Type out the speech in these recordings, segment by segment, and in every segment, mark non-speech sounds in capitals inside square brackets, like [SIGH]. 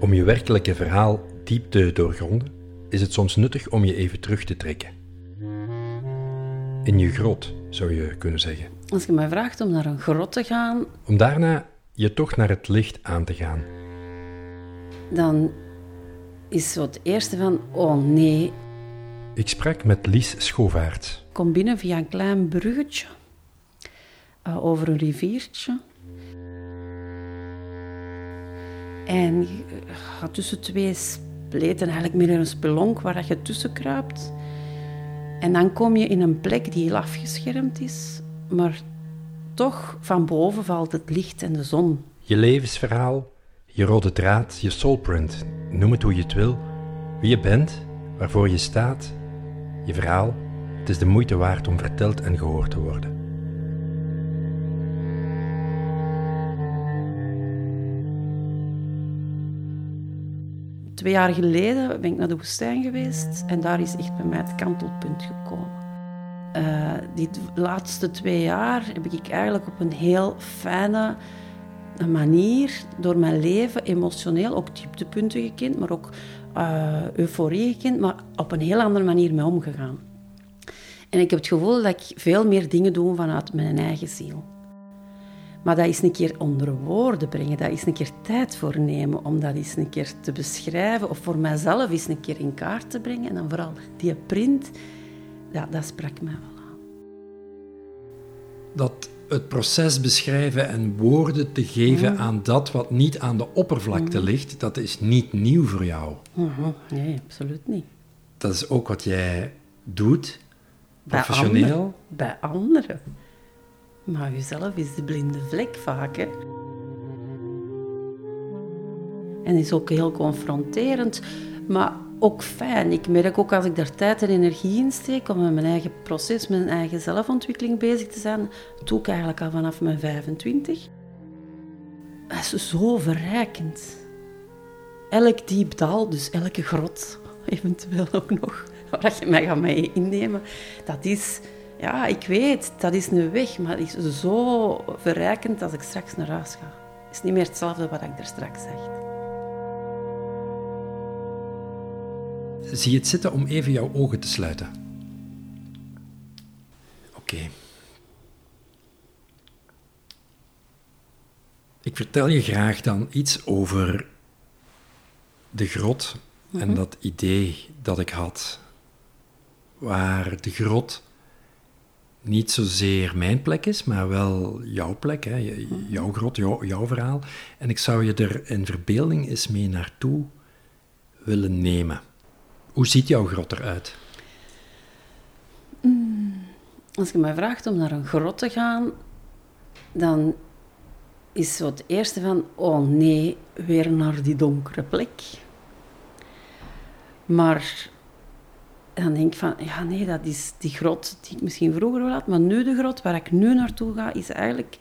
Om je werkelijke verhaal diep te doorgronden, is het soms nuttig om je even terug te trekken. In je grot, zou je kunnen zeggen. Als je mij vraagt om naar een grot te gaan, Om daarna je toch naar het licht aan te gaan. dan is zo het eerste van, oh nee, Ik sprak met Lies Schovaerts. kom binnen via een klein bruggetje eh, over een riviertje. En je gaat tussen twee spleten, eigenlijk meer een spelonk waar je tussen kruipt. En dan kom je in een plek die heel afgeschermd is, maar toch van boven valt het licht en de zon. Je levensverhaal, je rode draad, je soulprint, noem het hoe je het wil. Wie je bent, waarvoor je staat, je verhaal. Het is de moeite waard om verteld en gehoord te worden. Twee jaar geleden ben ik naar de woestijn geweest en daar is echt bij mij het kantelpunt gekomen. Eh, die laatste twee jaar heb ik eigenlijk op een heel fijne manier door mijn leven emotioneel ook dieptepunten gekend, maar ook eh, euforie gekend, maar op een heel andere manier mee omgegaan. En ik heb het gevoel dat ik veel meer dingen doe vanuit mijn eigen ziel. Maar dat is een keer onder woorden brengen, dat is een keer tijd voor nemen om dat eens een keer te beschrijven of voor mijzelf eens een keer in kaart te brengen. En dan vooral die print, ja, dat sprak mij wel aan. dat het proces beschrijven en woorden te geven aan dat wat niet aan de oppervlakte ligt, dat is niet nieuw voor jou. Mhm, Nee, absoluut niet. Dat is ook wat jij doet, Bij professioneel. anderen- Bij anderen. Maar jezelf is de blinde vlek vaak, hè. En is ook heel confronterend, maar ook fijn. Ik merk ook als ik daar tijd en energie in steek om met mijn eigen proces, mijn eigen zelfontwikkeling bezig te zijn, dat doe ik eigenlijk al vanaf mijn 25. Dat is zo verrijkend. Elk diep dal, dus elke grot, [LAUGHS] eventueel ook nog, waar je mij gaat mee innemen, dat is, ja, ik weet, dat is een weg, maar het is zo verrijkend als ik straks naar huis ga. Het is niet meer hetzelfde wat ik er straks zag. Zie je het zitten om even jouw ogen te sluiten? Oké. Ik vertel je graag dan iets over de grot en dat idee dat ik had, waar de grot niet zozeer mijn plek is, maar wel jouw plek, hè? j- jouw grot, jouw, jouw verhaal. En ik zou je er in verbeelding eens mee naartoe willen nemen. Hoe ziet jouw grot eruit? Als je mij vraagt om naar een grot te gaan, dan is zo het eerste van, oh nee, weer naar die donkere plek. Maar dan denk ik van, ja nee, dat is die grot die ik misschien vroeger wel had, maar nu de grot waar ik nu naartoe ga, is eigenlijk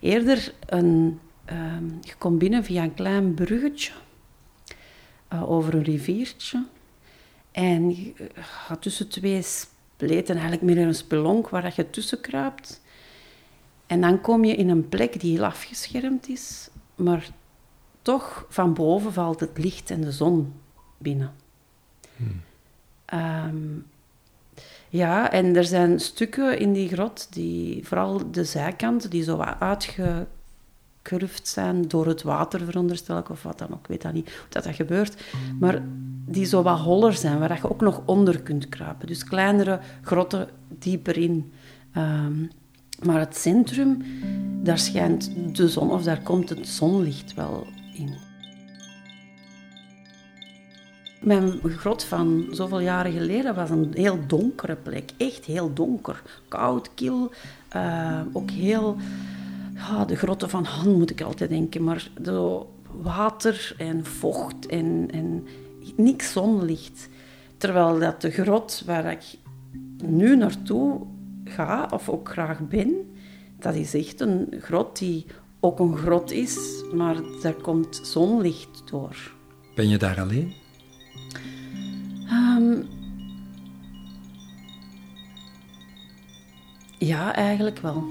eerder een, ehm je komt binnen via een klein bruggetje eh, over een riviertje. En je gaat tussen twee spleten, eigenlijk meer een spelonk waar je tussen kruipt. En dan kom je in een plek die heel afgeschermd is, maar toch van boven valt het licht en de zon binnen. Ehm, ja, en er zijn stukken in die grot, die, vooral de zijkanten, die zo wat uitgekurfd zijn door het water, veronderstel ik, of wat dan ook, ik weet dat niet dat, dat gebeurt. Maar die zo wat holler zijn, waar je ook nog onder kunt kruipen. Dus kleinere grotten dieper in. Ehm, maar het centrum, daar schijnt de zon, of daar komt het zonlicht wel in. Mijn grot van zoveel jaren geleden was een heel donkere plek. Echt heel donker. Koud, kil. eh, ook heel... Ja, de grotten van Han moet ik altijd denken. Maar water en vocht en, en niks zonlicht. Terwijl dat de grot waar ik nu naartoe ga, of ook graag ben, dat is echt een grot die ook een grot is, maar daar komt zonlicht door. Ben je daar alleen? Ehm, ja, eigenlijk wel.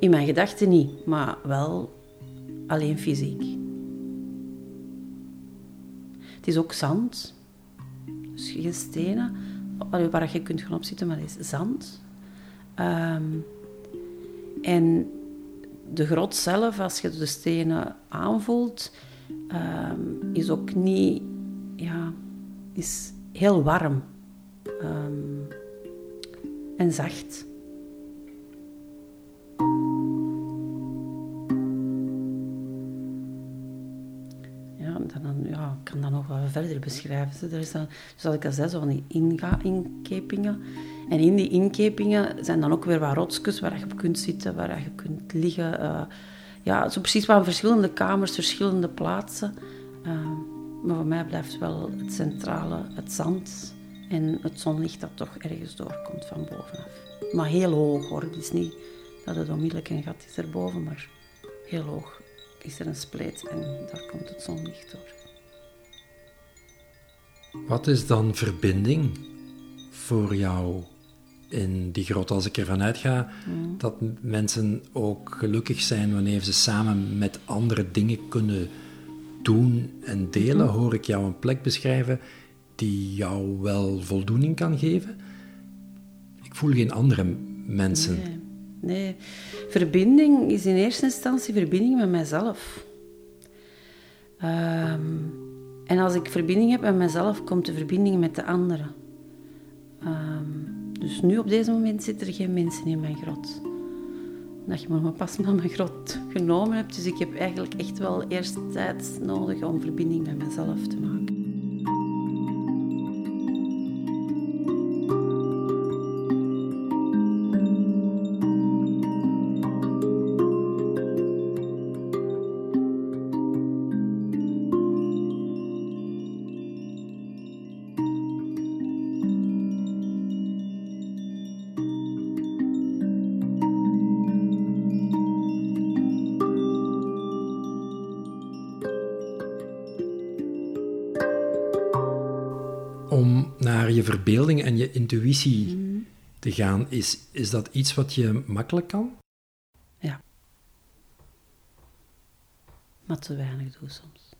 In mijn gedachten niet, maar wel alleen fysiek. Het is ook zand. Dus geen stenen waar je kunt gaan opzitten, maar dat is zand. Ehm, en de grot zelf, als je de stenen aanvoelt, ehm, is ook niet... Ja, is heel warm. Um, en zacht. kan dat nog wat verder beschrijven. Er is dan, zoals ik al zei, zo van die inga-inkepingen. En in die inkepingen zijn dan ook weer wat rotsjes waar je op kunt zitten, waar je kunt liggen. Uh, ja, zo precies wat verschillende kamers, verschillende plaatsen. Uh, maar voor mij blijft wel het centrale het zand en het zonlicht dat toch ergens doorkomt van bovenaf. Maar heel hoog hoor. Het is niet dat het onmiddellijk een gat is erboven, maar heel hoog is er een spleet en daar komt het zonlicht door. Wat is dan verbinding voor jou in die grot? Als ik ervan uitga mm. dat mensen ook gelukkig zijn wanneer ze samen met andere dingen kunnen doen en delen, hoor ik jou een plek beschrijven die jou wel voldoening kan geven. Ik voel geen andere mensen. Nee, verbinding is in eerste instantie verbinding met mijzelf. Um, en als ik verbinding heb met mezelf, komt de verbinding met de anderen. Um, dus nu op deze moment zitten er geen mensen in mijn grot. Dat je me pas naar mijn grot genomen hebt. Dus ik heb eigenlijk echt wel eerst tijd nodig om verbinding met mezelf te maken. Verbeelding en je intuïtie mhm. te gaan, is, is dat iets wat je makkelijk kan? Ja. Maar te weinig doe soms.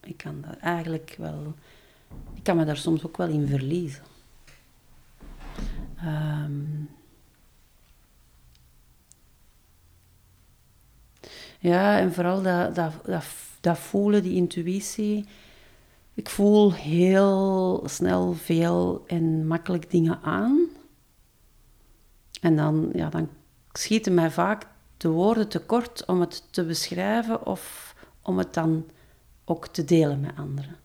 Ik kan dat eigenlijk wel... Ik kan me daar soms ook wel in verliezen. Ehm, ja, en vooral dat, dat, dat, dat voelen, die intuïtie ik voel heel snel veel en makkelijk dingen aan. En dan, ja, dan schieten mij vaak de woorden tekort om het te beschrijven of om het dan ook te delen met anderen.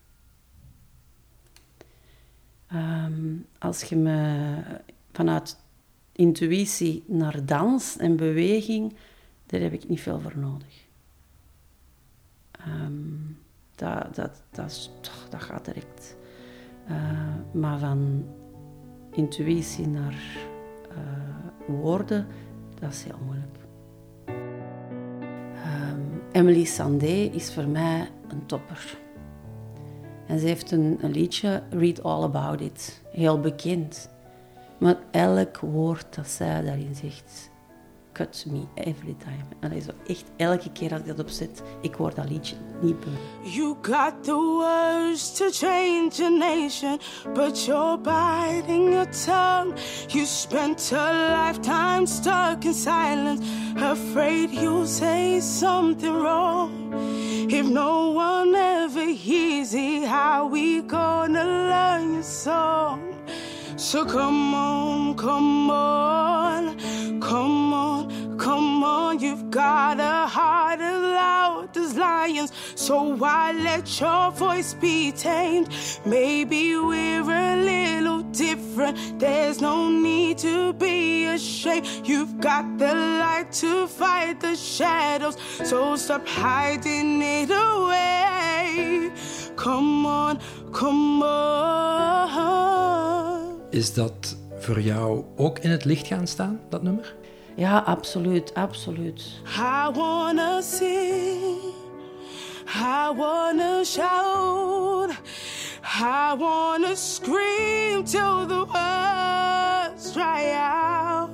Ehm, als je me vanuit intuïtie naar dans en beweging, daar heb ik niet veel voor nodig. Um, dat, dat, dat, dat gaat direct. Uh, maar van intuïtie naar uh, woorden, dat is heel moeilijk. Um, Emily Sandé is voor mij een topper. En ze heeft een, een, liedje, Read All About It, heel bekend. Maar elk woord dat zij daarin zegt, cuts me every time. Echt elke keer als ik dat opzet, ik hoor dat liedje niet. You got the words to change a nation, but you're biting your tongue. You spent a lifetime stuck in silence, afraid you'll say something wrong. If no one ever hears it, how we gonna learn your song? So come on, come on, So why let your voice be tamed? Maybe we're a little different. There's no need to be ashamed. You've got the light to fight the shadows. So stop hiding it away. Come on, come on. Is dat voor jou ook in het licht gaan staan, dat nummer? Ja, absoluut, absoluut. I wanna sing, I wanna shout, I wanna scream till the words dry out.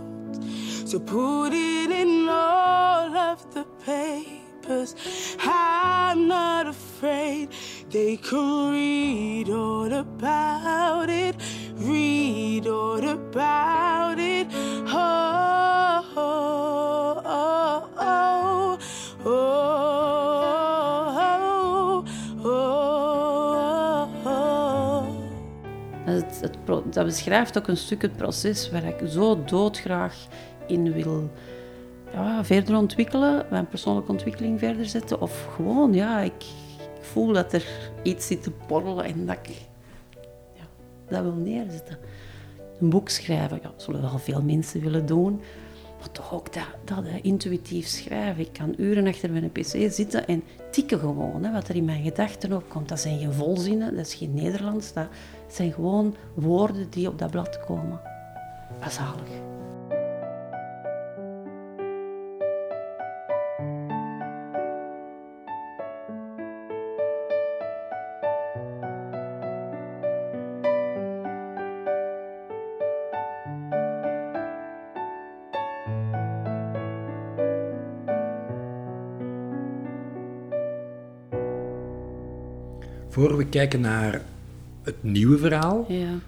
So put it in all of the papers. I'm not afraid. They can read all about it. Read all about it. Oh, oh, oh, oh, Dat beschrijft ook een stuk het proces waar ik zo doodgraag in wil ja, verder ontwikkelen, mijn persoonlijke ontwikkeling verder zetten. Of gewoon, ja, ik, voel dat er iets zit te borrelen en dat ik ja, dat wil neerzetten. Een boek schrijven, ja, dat zullen wel veel mensen willen doen. Maar toch ook dat, dat intuïtief schrijven. Ik kan uren achter mijn pc zitten en tikken gewoon. Hè, wat er in mijn gedachten opkomt. Dat zijn geen volzinnen, dat is geen Nederlands. Dat zijn gewoon woorden die op dat blad komen. Wat zalig. Voor we kijken naar het nieuwe verhaal, Ja.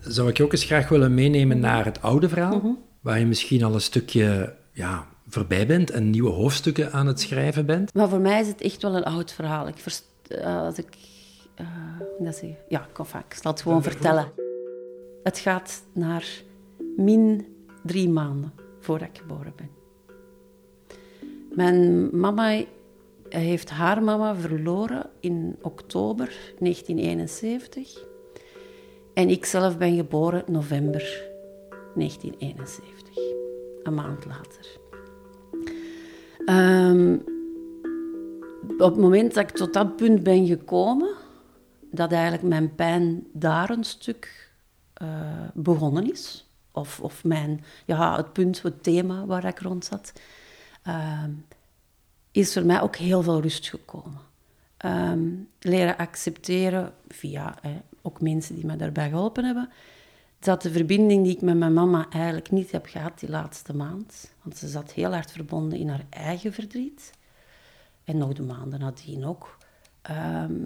zou ik je ook eens graag willen meenemen naar het oude verhaal, waar je misschien al een stukje ja, voorbij bent en nieuwe hoofdstukken aan het schrijven bent. Maar voor mij is het echt wel een oud verhaal. Ik verst, eh, als ik, eh, dat zeg? Ja, enfin, ik zal het gewoon vertellen. Het gaat naar min drie maanden voordat ik geboren ben. Mijn mama heeft haar mama verloren in oktober 1971. En ik zelf ben geboren november 1971. Een maand later. Ehm, op het moment dat ik tot dat punt ben gekomen, dat eigenlijk mijn pijn daar een stuk eh, begonnen is, of, of mijn, ja, het punt, het thema waar ik rond zat, ehm, is voor mij ook heel veel rust gekomen. Ehm, leren accepteren, via ook mensen die me daarbij geholpen hebben, dat de verbinding die ik met mijn mama eigenlijk niet heb gehad die laatste maand, want ze zat heel hard verbonden in haar eigen verdriet, en nog de maanden nadien ook, ehm,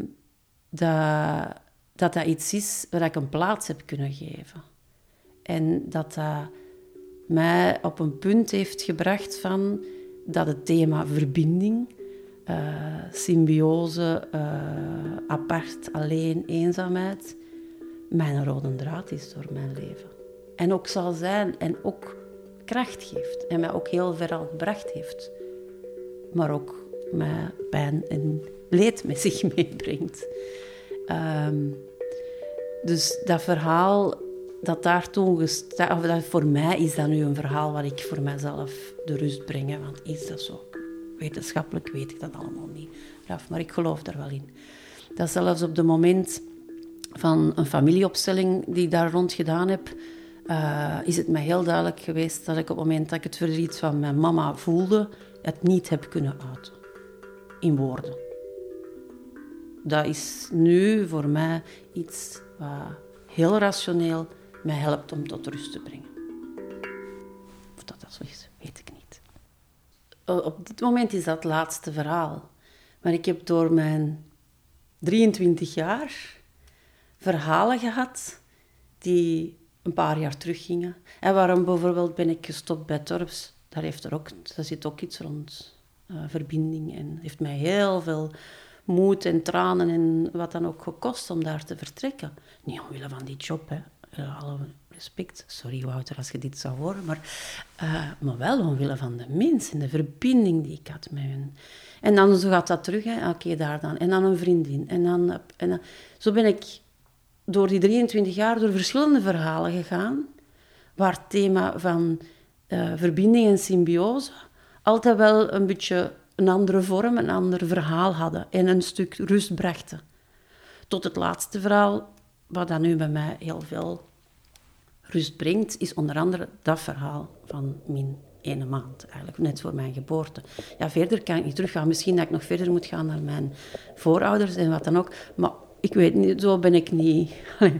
dat, dat dat iets is waar ik een plaats heb kunnen geven. En dat dat mij op een punt heeft gebracht van dat het thema verbinding, eh, symbiose, eh, apart, alleen, eenzaamheid, mijn rode draad is door mijn leven. En ook zal zijn en ook kracht geeft en mij ook heel ver gebracht heeft. Maar ook mij pijn en leed met zich [LAUGHS] meebrengt. Ehm, dus dat verhaal dat daar toen of dat voor mij is dat nu een verhaal waar ik voor mezelf de rust breng. Want is dat zo? Wetenschappelijk weet ik dat allemaal niet, Raf, maar ik geloof daar wel in. Dat zelfs op het moment van een familieopstelling die ik daar rond gedaan heb, eh, is het mij heel duidelijk geweest dat ik op het moment dat ik het verdriet van mijn mama voelde, het niet heb kunnen uiten. In woorden. Dat is nu voor mij iets wat heel rationeel mij helpt om tot rust te brengen. Of dat dat zo is, weet ik niet. Op dit moment is dat het laatste verhaal. Maar ik heb door mijn 23 jaar verhalen gehad die een paar jaar teruggingen. En waarom bijvoorbeeld ben ik gestopt bij Torps? Daar, heeft er ook, daar zit ook iets rond eh, verbinding en heeft mij heel veel moed en tranen en wat dan ook gekost om daar te vertrekken. Niet omwille van die job, hè. Eh, alle respect. Sorry Wouter als je dit zou horen, maar, eh, maar wel omwille van de mens en de verbinding die ik had met hen. En dan zo gaat dat terug, oké, daar dan. En dan een vriendin. En dan, en dan, zo ben ik door die 23 jaar door verschillende verhalen gegaan, waar het thema van eh, verbinding en symbiose altijd wel een beetje een andere vorm, een ander verhaal hadden en een stuk rust brachten. Tot het laatste verhaal, wat dan nu bij mij heel veel rust brengt, is onder andere dat verhaal van min ene maand, eigenlijk net voor mijn geboorte. Ja, verder kan ik niet teruggaan. Misschien dat ik nog verder moet gaan naar mijn voorouders en wat dan ook. Maar ik weet niet, zo ben ik niet. [LAUGHS]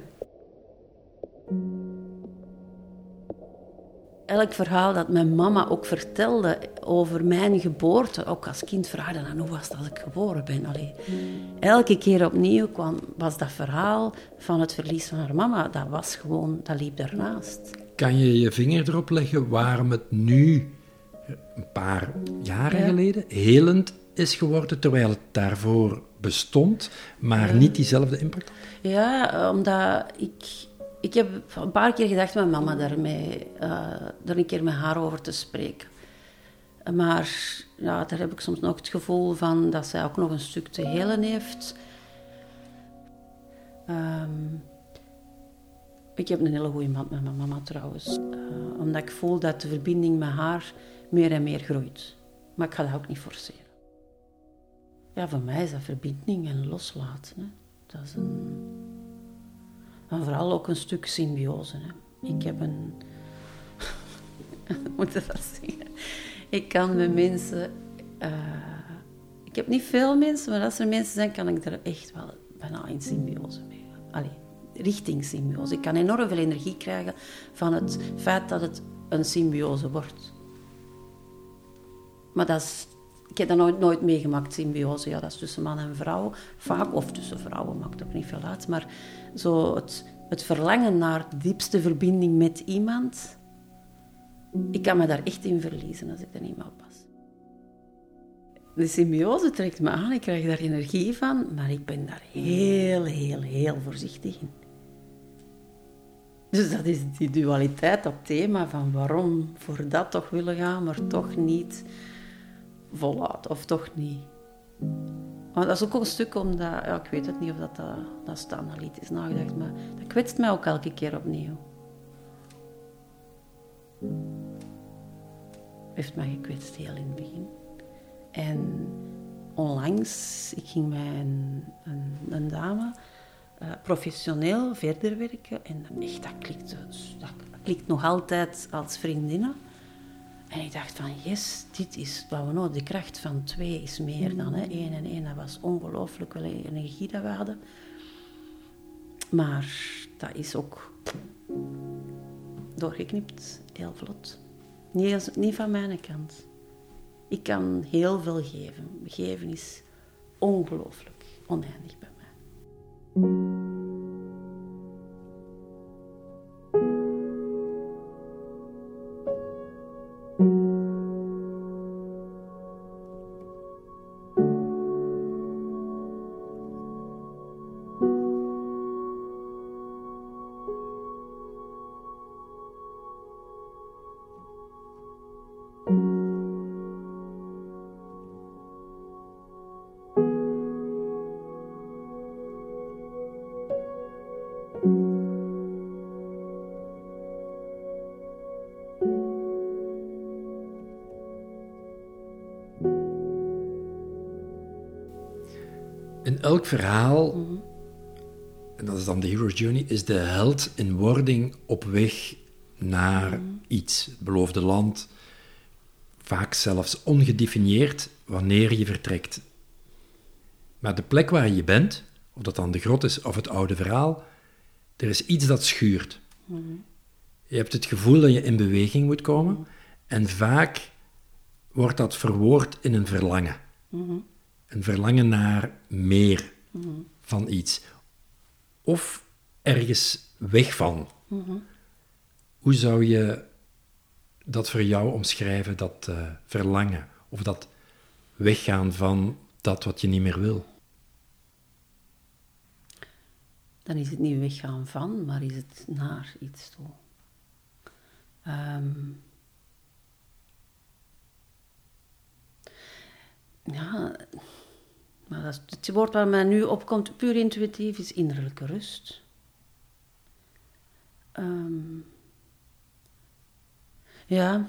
elk verhaal dat mijn mama ook vertelde over mijn geboorte, ook als kind vraagde dan hoe was als ik geboren ben. Allee, elke keer opnieuw kwam, was dat verhaal van het verlies van haar mama, dat was gewoon, dat liep daarnaast. Kan je je vinger erop leggen waarom het nu, een paar jaren Ja. geleden, helend is geworden, terwijl het daarvoor bestond, maar niet diezelfde impact had? Ja, omdat ik... Ik heb een paar keer gedacht met mama daarmee, eh er een keer met haar over te spreken. Maar ja, daar heb ik soms nog het gevoel van dat zij ook nog een stuk te helen heeft. Ehm, ik heb een hele goede band met mijn mama trouwens. Eh, omdat ik voel dat de verbinding met haar meer en meer groeit. Maar ik ga dat ook niet forceren. Ja, voor mij is dat verbinding en loslaten. Dat is een... En vooral ook een stuk symbiose. Hè. Ik heb een... [LAUGHS] Moet ik dat zeggen? Ik kan met mensen... eh, ik heb niet veel mensen, maar als er mensen zijn, kan ik er echt wel bijna in symbiose mee. Allee, richting symbiose. Ik kan enorm veel energie krijgen van het feit dat het een symbiose wordt. Maar dat is, ik heb dat nooit, nooit meegemaakt, symbiose. Ja, dat is tussen man en vrouw, vaak. Of tussen vrouwen, maakt ook niet veel uit. Maar zo het, verlangen naar diepste verbinding met iemand... Ik kan me daar echt in verliezen als ik er niet mee oppas. De symbiose trekt me aan, ik krijg daar energie van, maar ik ben daar heel, heel, heel voorzichtig in. Dus dat is die dualiteit, dat thema van waarom voor dat toch willen gaan, maar toch niet voluit of toch niet. Dat is ook een stuk omdat, ja, ik weet het niet of dat, dat, dat is te analytisch nagedacht, maar dat kwetst mij ook elke keer opnieuw. Heeft mij gekwetst heel in het begin. En onlangs, ik ging bij een, dame eh, professioneel verder werken en echt, dat klikt, dat klikt nog altijd als vriendinnen. En ik dacht van, yes, dit is wat we nodig. De kracht van twee is meer dan hè. één en één. Dat was ongelooflijk veel energie dat we hadden. Maar dat is ook doorgeknipt, heel vlot. Niet, als- niet van mijn kant. Ik kan heel veel geven. Geven is ongelooflijk oneindig bij mij. Verhaal, en dat is dan de hero's journey, is de held in wording op weg naar iets, het beloofde land, vaak zelfs ongedefinieerd wanneer je vertrekt. Maar de plek waar je bent, of dat dan de grot is of het oude verhaal, er is iets dat schuurt. Je hebt het gevoel dat je in beweging moet komen en vaak wordt dat verwoord in een verlangen. Een verlangen naar meer van iets. Of ergens weg van. Hoe zou je dat voor jou omschrijven, dat eh, verlangen? Of dat weggaan van dat wat je niet meer wil? Dan is het niet weggaan van, maar is het naar iets toe. Ehm, ja, maar dat het woord waar mij nu opkomt, puur intuïtief, is innerlijke rust. Ehm, ja.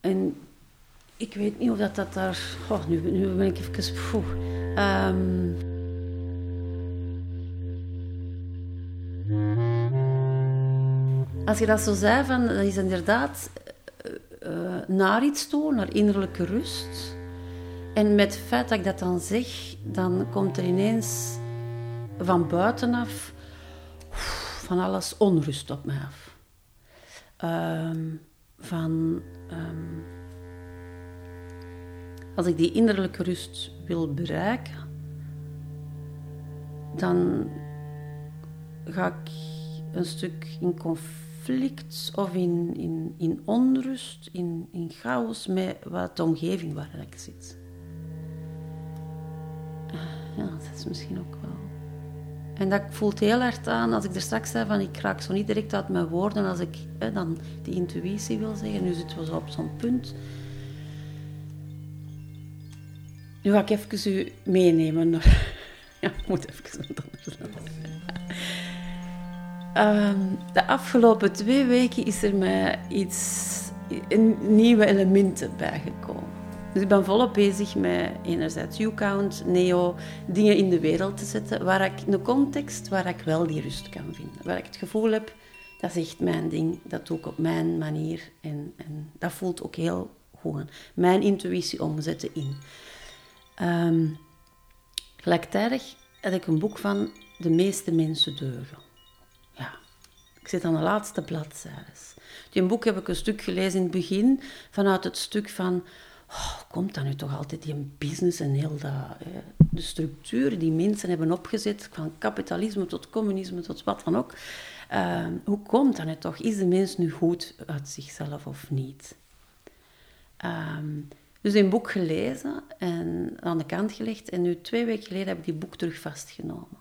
En ik weet niet of dat, dat daar... Oh, nu, nu ben ik even... Poeh. Ehm, Als je dat zo zei, van, is inderdaad eh, eh, naar iets toe, naar innerlijke rust. En met het feit dat ik dat dan zeg, dan komt er ineens van buitenaf van alles onrust op mij af. ehm, van ehm, als ik die innerlijke rust wil bereiken, dan ga ik een stuk in conflict of in, in, in onrust, in, in chaos met wat de omgeving waar ik zit. Ja, dat is misschien ook wel. En dat voelt heel hard aan als ik er straks zei van ik raak zo niet direct uit mijn woorden als ik hè, dan die intuïtie wil zeggen. Nu zitten we zo op zo'n punt. Nu ga ik even u meenemen. [LAUGHS] Ja, ik moet even wat anders. Ehm, de afgelopen twee weken is er mij iets, een nieuwe elementen bijgekomen. Dus ik ben volop bezig met enerzijds U-count, Neo, dingen in de wereld te zetten, waar ik een context waar ik wel die rust kan vinden. Waar ik het gevoel heb, dat is echt mijn ding, dat doe ik op mijn manier en, en dat voelt ook heel goed. Mijn intuïtie omzetten in. Ehm, gelijktijdig had ik een boek van De meeste mensen deugen. Ja, ik zit aan de laatste bladzijde. Die boek heb ik een stuk gelezen in het begin, vanuit het stuk van... Oh, komt dan nu toch altijd die business en heel dat, hè, de structuren die mensen hebben opgezet, van kapitalisme tot communisme tot wat dan ook. Ehm, hoe komt dat nu toch? Is de mens nu goed uit zichzelf of niet? Ehm, dus een boek gelezen en aan de kant gelegd. En nu twee weken geleden heb ik die boek terug vastgenomen.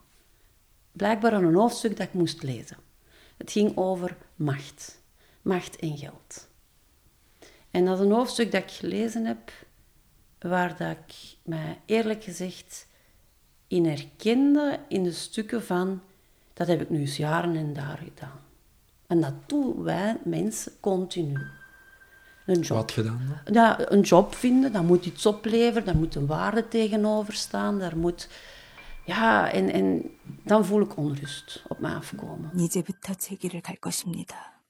Blijkbaar aan een hoofdstuk dat ik moest lezen. Het ging over macht. Macht en geld. En dat is een hoofdstuk dat ik gelezen heb, waar dat ik mij eerlijk gezegd in herkende in de stukken van, dat heb ik nu eens jaren en daar gedaan. En dat doen wij mensen continu. Een job. Wat gedaan dan? Ja, een job vinden, dat moet iets opleveren, daar moet een waarde tegenover staan, daar moet... Ja, en, en dan voel ik onrust op me afkomen. 이제부터 제 길을 갈 것입니다.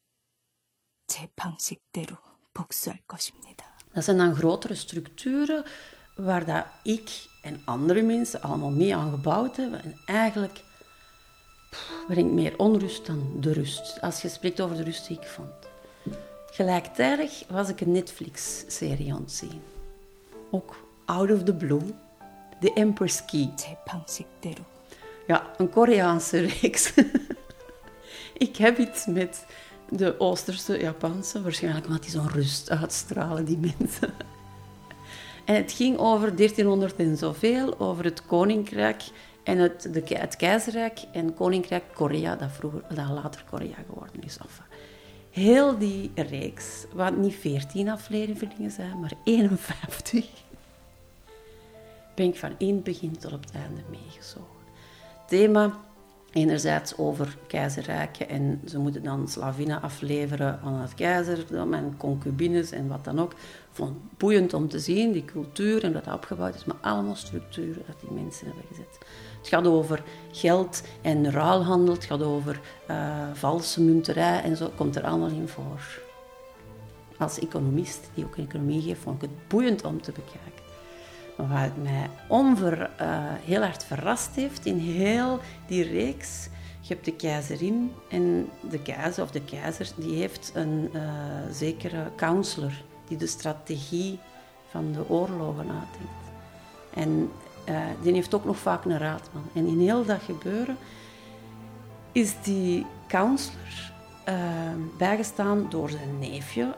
제 방식대로 복수할 것입니다. Dat zijn dan grotere structuren waar dat ik en andere mensen allemaal mee aan gebouwd hebben. En eigenlijk pff, brengt meer onrust dan de rust. Als je spreekt over de rust die ik vond. Gelijktijdig was ik een Netflix-serie aan het zien. Ook out of the blue. The Empress Key. 제 방식대로 Ja, een Koreaanse reeks. [LAUGHS] ik heb iets met de Oosterse, Japanse, waarschijnlijk omdat die zo'n rust uitstralen, die mensen. en het ging over 1300 en zoveel, over het koninkrijk en het, de, het keizerrijk en koninkrijk Korea, dat, vroeger, dat later Korea geworden is. Enfin, heel die reeks, wat niet 14 afleveringen zijn, maar 51 ben ik van het begin tot op het einde meegezogen. Thema enerzijds over keizerrijken en ze moeten dan slavinnen afleveren aan het keizerdom en concubines en wat dan ook. Vond boeiend om te zien, die cultuur en wat dat opgebouwd is, maar allemaal structuren dat die mensen hebben gezet. Het gaat over geld en ruilhandel, het gaat over eh, valse munterij en zo, komt er allemaal in voor. Als economist, die ook economie geeft, vond ik het boeiend om te bekijken. Wat mij onver, eh, heel hard verrast heeft in heel die reeks, je hebt de keizerin en de keizer of de keizer, die heeft een eh, zekere counselor die de strategie van de oorlogen uitdenkt. En eh, die heeft ook nog vaak een raadman. En in heel dat gebeuren is die counselor bijgestaan door zijn neefje,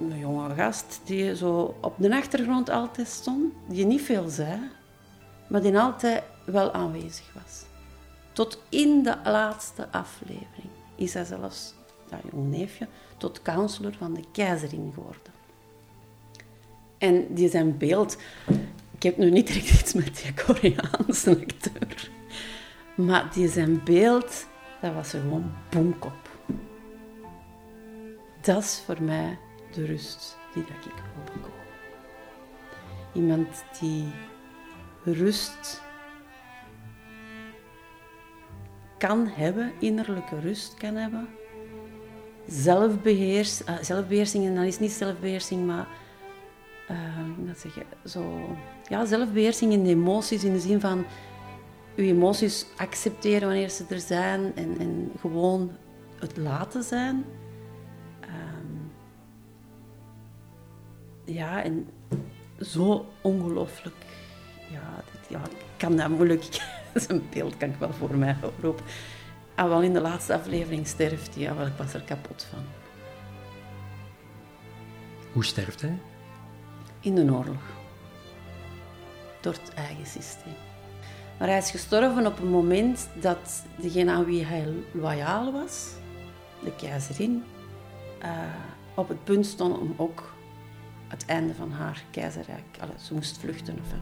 een jonge gast die zo op de achtergrond altijd stond, die niet veel zei, maar die altijd wel aanwezig was. Tot in de laatste aflevering is hij zelfs, dat jong neefje, tot counselor van de keizerin geworden. En die zijn beeld, ik heb nu niet direct iets met die Koreaanse acteur, maar die zijn beeld, dat was gewoon boomkop. Dat is voor mij de rust die dat ik bekomen. Iemand die rust kan hebben, innerlijke rust kan hebben. Zelfbeheers, ah, zelfbeheersing, en dan is niet zelfbeheersing, maar ik dat zeggen? Zo, ja, zelfbeheersing in de emoties, in de zin van uw emoties accepteren wanneer ze er zijn en, en gewoon het laten zijn. Ja, en zo ongelooflijk. Ja, dit, ja, ik kan dat moeilijk. [LAUGHS] Zijn beeld kan ik wel voor mij oproepen. En wel in de laatste aflevering sterft hij. Ja, wel, ik was er kapot van. Hoe sterft hij? In de oorlog. Door het eigen systeem. Maar hij is gestorven op een moment dat degene aan wie hij loyaal was, de keizerin, eh, op het punt stond om ook het einde van haar keizerrijk. Ze moest vluchten. Of,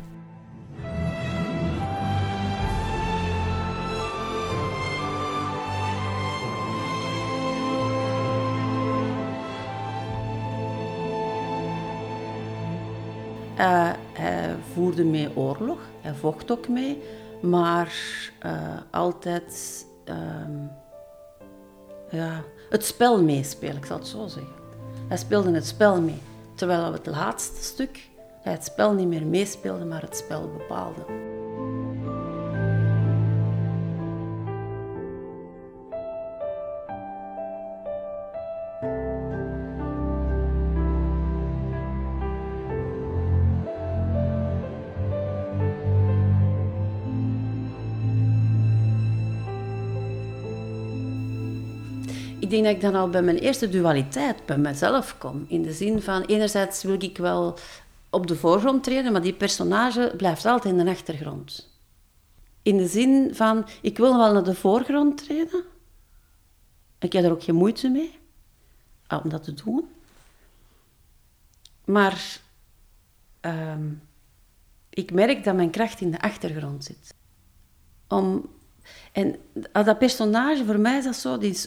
Uh, hij voerde mee oorlog, hij vocht ook mee, maar uh, altijd uh, ja, het spel meespelen, ik zal het zo zeggen. Hij speelde het spel mee, terwijl het laatste stuk het spel niet meer meespeelde, maar het spel bepaalde. Denk dat ik dan al bij mijn eerste dualiteit bij mezelf kom. In de zin van, enerzijds wil ik wel op de voorgrond treden, maar die personage blijft altijd in de achtergrond. In de zin van, ik wil wel naar de voorgrond treden. Ik heb er ook geen moeite mee om dat te doen. Maar uh, ik merk dat mijn kracht in de achtergrond zit. Om, en dat personage, voor mij is dat zo, die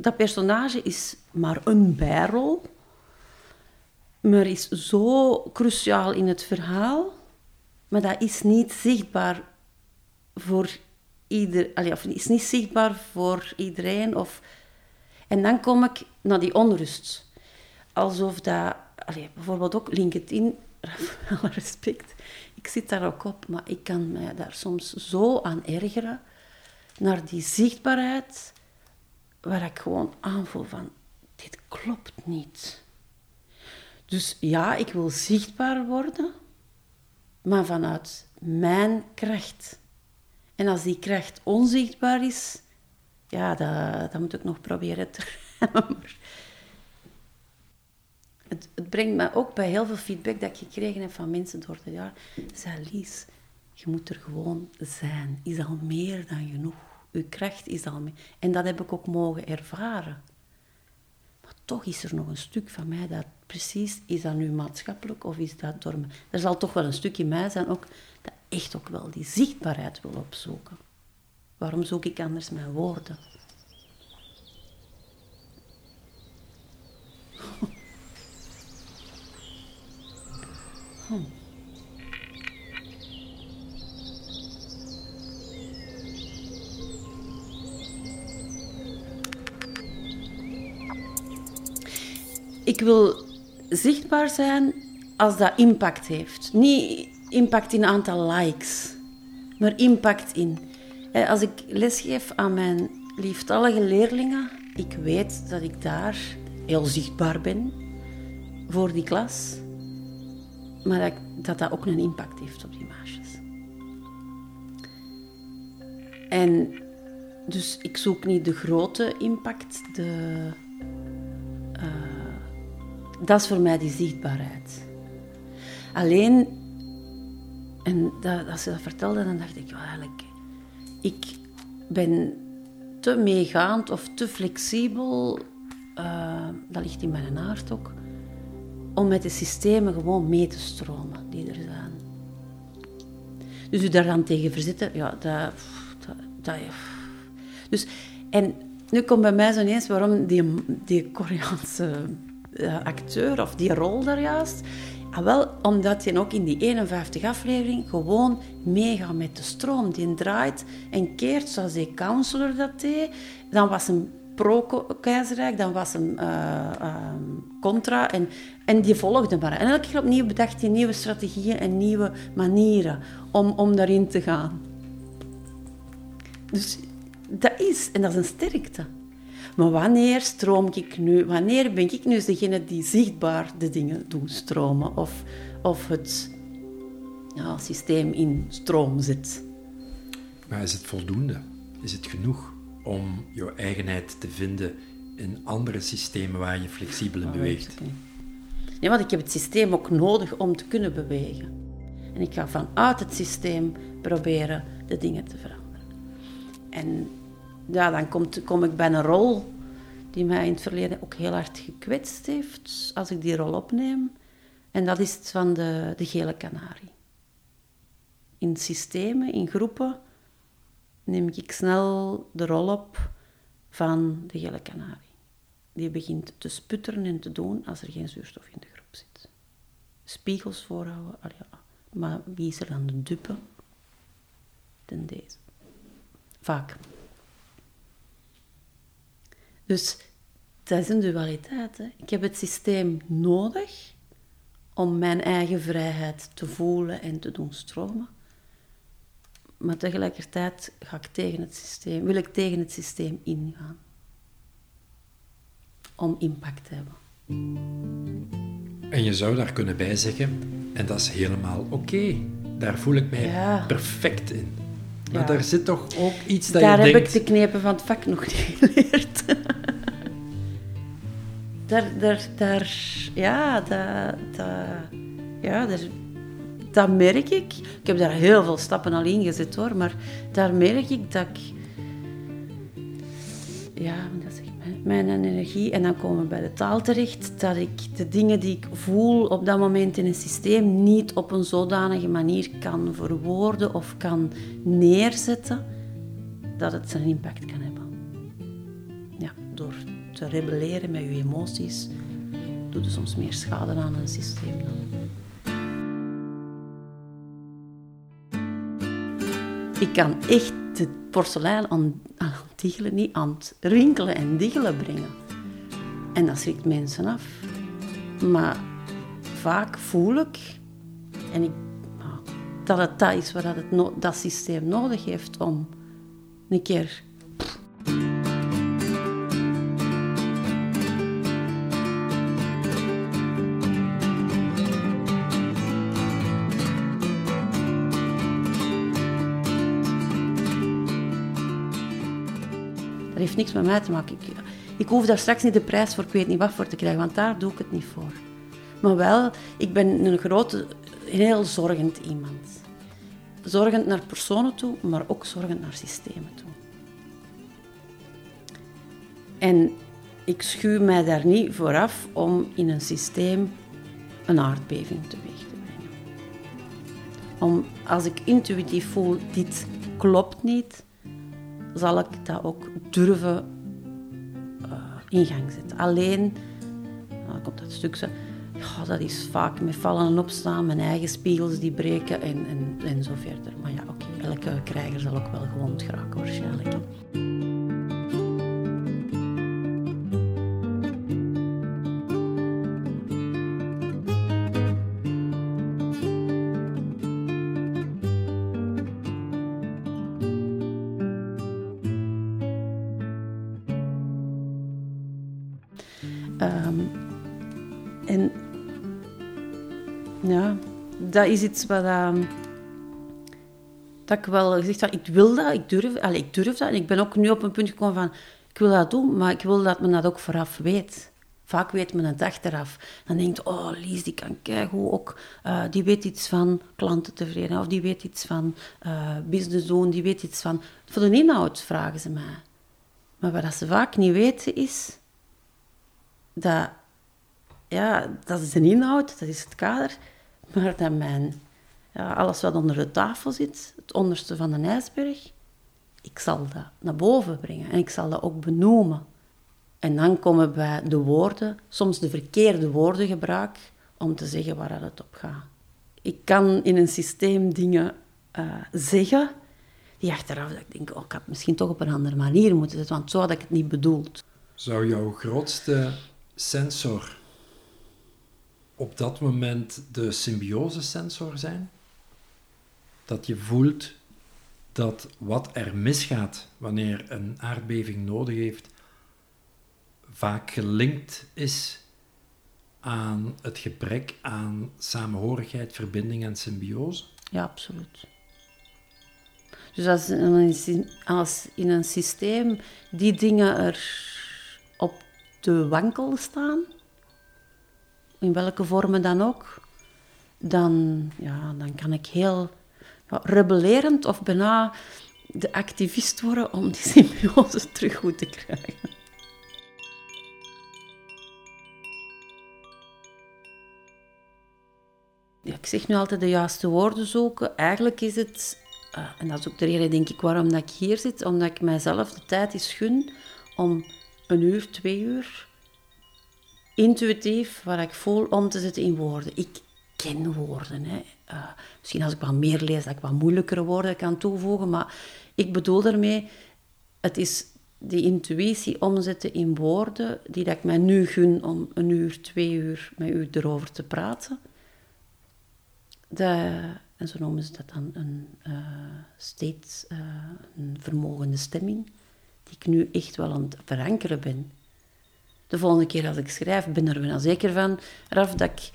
dat personage is maar een bijrol, maar is zo cruciaal in het verhaal, maar dat is niet zichtbaar voor ieder, of is niet zichtbaar voor iedereen. Of, en dan kom ik naar die onrust. Alsof dat, bijvoorbeeld ook LinkedIn, [LAUGHS] alle respect, ik zit daar ook op, maar ik kan mij daar soms zo aan ergeren, naar die zichtbaarheid waar ik gewoon aanvoel van, dit klopt niet. Dus ja, ik wil zichtbaar worden, maar vanuit mijn kracht. En als die kracht onzichtbaar is, ja, dat, dat moet ik nog proberen te. [LAUGHS] Het, het, brengt me ook bij heel veel feedback dat ik gekregen heb van mensen door de jaar. Zei Lies, je moet er gewoon zijn. Is al meer dan genoeg. Uw kracht is al mee. En dat heb ik ook mogen ervaren. Maar toch is er nog een stuk van mij dat precies, is dat nu maatschappelijk of is dat door me? Er zal toch wel een stuk in mij zijn ook dat echt ook wel die zichtbaarheid wil opzoeken. Waarom zoek ik anders mijn woorden? [LAUGHS] Hm. Ik wil zichtbaar zijn als dat impact heeft. Niet impact in aantal likes, maar impact in. Als ik lesgeef aan mijn lieftallige leerlingen, ik weet dat ik daar heel zichtbaar ben voor die klas, maar dat dat, ook een impact heeft op die meisjes. En dus ik zoek niet de grote impact, de dat is voor mij die zichtbaarheid. Alleen, en dat, als ze dat vertelde, dan dacht ik, eigenlijk, ik ben te meegaand of te flexibel, uh, dat ligt in mijn aard ook, om met de systemen gewoon mee te stromen die er zijn. Dus u daar dan tegen verzetten, ja, dat... dat, dus, en nu komt bij mij zo ineens waarom die, die Koreaanse acteur of die rol daar juist. Ah, wel, omdat hij ook in die 51 aflevering gewoon meegaat met de stroom. Die draait en keert zoals die counselor dat deed. Dan was hem pro-keizerrijk, dan was hem uh, contra. En, en die volgde maar. En elke keer opnieuw bedacht hij nieuwe strategieën en nieuwe manieren om, om daarin te gaan. Dus dat is, en dat is een sterkte. Maar wanneer stroom ik nu? Wanneer ben ik nu degene die zichtbaar de dingen doet stromen? Of, of het ja, systeem in stroom zit? Maar is het voldoende? Is het genoeg om je eigenheid te vinden in andere systemen waar je flexibel in Dat beweegt? Nee, want ik heb het systeem ook nodig om te kunnen bewegen. En ik ga vanuit het systeem proberen de dingen te veranderen. En ja, dan komt, kom ik bij een rol die mij in het verleden ook heel hard gekwetst heeft, als ik die rol opneem. En dat is het van de, de gele kanarie. In systemen, in groepen, neem ik snel de rol op van de gele kanarie. Die begint te sputteren en te doen als er geen zuurstof in de groep zit. Spiegels voorhouden, ja. maar wie is er dan de dupe? Ten deze. Vaak. Dus dat is een dualiteit. Hè. Ik heb het systeem nodig om mijn eigen vrijheid te voelen en te doen stromen. Maar tegelijkertijd ga ik tegen het systeem, wil ik tegen het systeem ingaan. Om impact te hebben. En je zou daar kunnen bij zeggen, en dat is helemaal oké. Daar voel ik mij Ja. perfect in. Maar Ja. daar zit toch ook iets dat Daar je heb denkt... ik de knepen van het vak nog niet geleerd. Daar, daar, daar, ja, dat, ja, daar, merk ik. Ik heb daar heel veel stappen al in gezet hoor, maar daar merk ik dat ik, ja, zeg mijn, mijn energie, en dan komen we bij de taal terecht, dat ik de dingen die ik voel op dat moment in een systeem niet op een zodanige manier kan verwoorden of kan neerzetten dat het zijn impact kan te rebelleren met je emoties, doe je soms meer schade aan een systeem dan. Ik kan echt de porselein aan, aan het diggelen, niet aan het rinkelen en diggelen brengen. En dat schrikt mensen af. Maar vaak voel ik, en ik, nou, dat het dat is wat het no- dat systeem nodig heeft om een keer niks met mij te maken. Ik, ik hoef daar straks niet de prijs voor, ik weet niet wat voor te krijgen, want daar doe ik het niet voor. Maar wel, ik ben een grote, heel zorgend iemand. Zorgend naar personen toe, maar ook zorgend naar systemen toe. En ik schuw mij daar niet vooraf om in een systeem een aardbeving teweeg te brengen. Om, als ik intuïtief voel, dit klopt niet, zal ik dat ook durven eh, in gang zetten. Alleen, nou, dan komt dat stuk zo, ja, dat is vaak met vallen en opstaan, mijn eigen spiegels die breken en, en, en zo verder. Maar ja, oké, elke krijger zal ook wel gewond geraken waarschijnlijk. Ehm, en ja, dat is iets wat ehm, dat ik wel gezegd heb, ik wil dat, ik durf, allee, ik durf dat. En ik ben ook nu op een punt gekomen van, ik wil dat doen, maar ik wil dat men dat ook vooraf weet. Vaak weet men het achteraf. Dan denkt, oh, Lies, die kan keigoed ook, eh, die weet iets van klanten tevreden, of die weet iets van eh, business doen, die weet iets van... Voor de inhoud vragen ze mij. Maar wat ze vaak niet weten is, dat, ja, dat is de inhoud, dat is het kader, maar dat mijn, alles wat onder de tafel zit, het onderste van de ijsberg, ik zal dat naar boven brengen en ik zal dat ook benoemen. En dan komen bij de woorden, soms de verkeerde woorden gebruik om te zeggen waar het op gaat. Ik kan in een systeem dingen eh, zeggen die achteraf dat ik denk, oh, ik had misschien toch op een andere manier moeten zetten, want zo had ik het niet bedoeld. Zou jouw grootste sensor op dat moment de symbiose-sensor zijn? Dat je voelt dat wat er misgaat wanneer een aardbeving nodig heeft, vaak gelinkt is aan het gebrek aan samenhorigheid, verbinding en symbiose? Ja, absoluut. Dus als, in een als in een systeem die dingen er op de wankel staan, in welke vormen dan ook, dan, ja, dan kan ik heel rebellerend of bijna de activist worden om die symbiose terug goed te krijgen. Ik zeg nu altijd de juiste woorden zoeken. Eigenlijk is het, eh, en dat is ook de reden denk ik waarom dat ik hier zit, omdat ik mijzelf de tijd is gun om een uur, twee uur intuïtief, wat ik voel, om te zetten in woorden. Ik ken woorden. Hè. Eh, misschien als ik wat meer lees, dat ik wat moeilijkere woorden kan toevoegen, maar ik bedoel daarmee, het is die intuïtie omzetten in woorden, die dat ik mij nu gun om een uur, twee uur met u erover te praten. De, en zo noemen ze dat dan een eh steeds eh, een vermogende stemming, die ik nu echt wel aan het verankeren ben. De volgende keer als ik schrijf, ben er wel zeker van, Raf, dat ik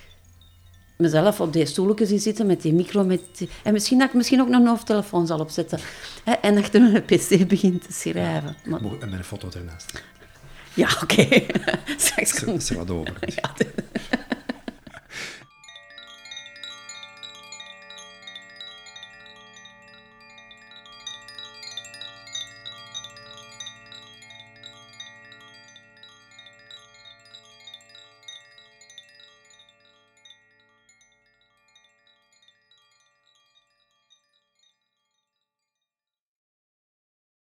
mezelf op die stoeltje zie zitten met die micro. Met die- en misschien dat ik misschien ook nog een hoofdtelefoon zal opzetten. Hè, en achter mijn pc begin te schrijven. Maar, En met een foto ernaast. ja, oké. [LAUGHS] Straks Is er, komt is er wat over. [LAUGHS] ja,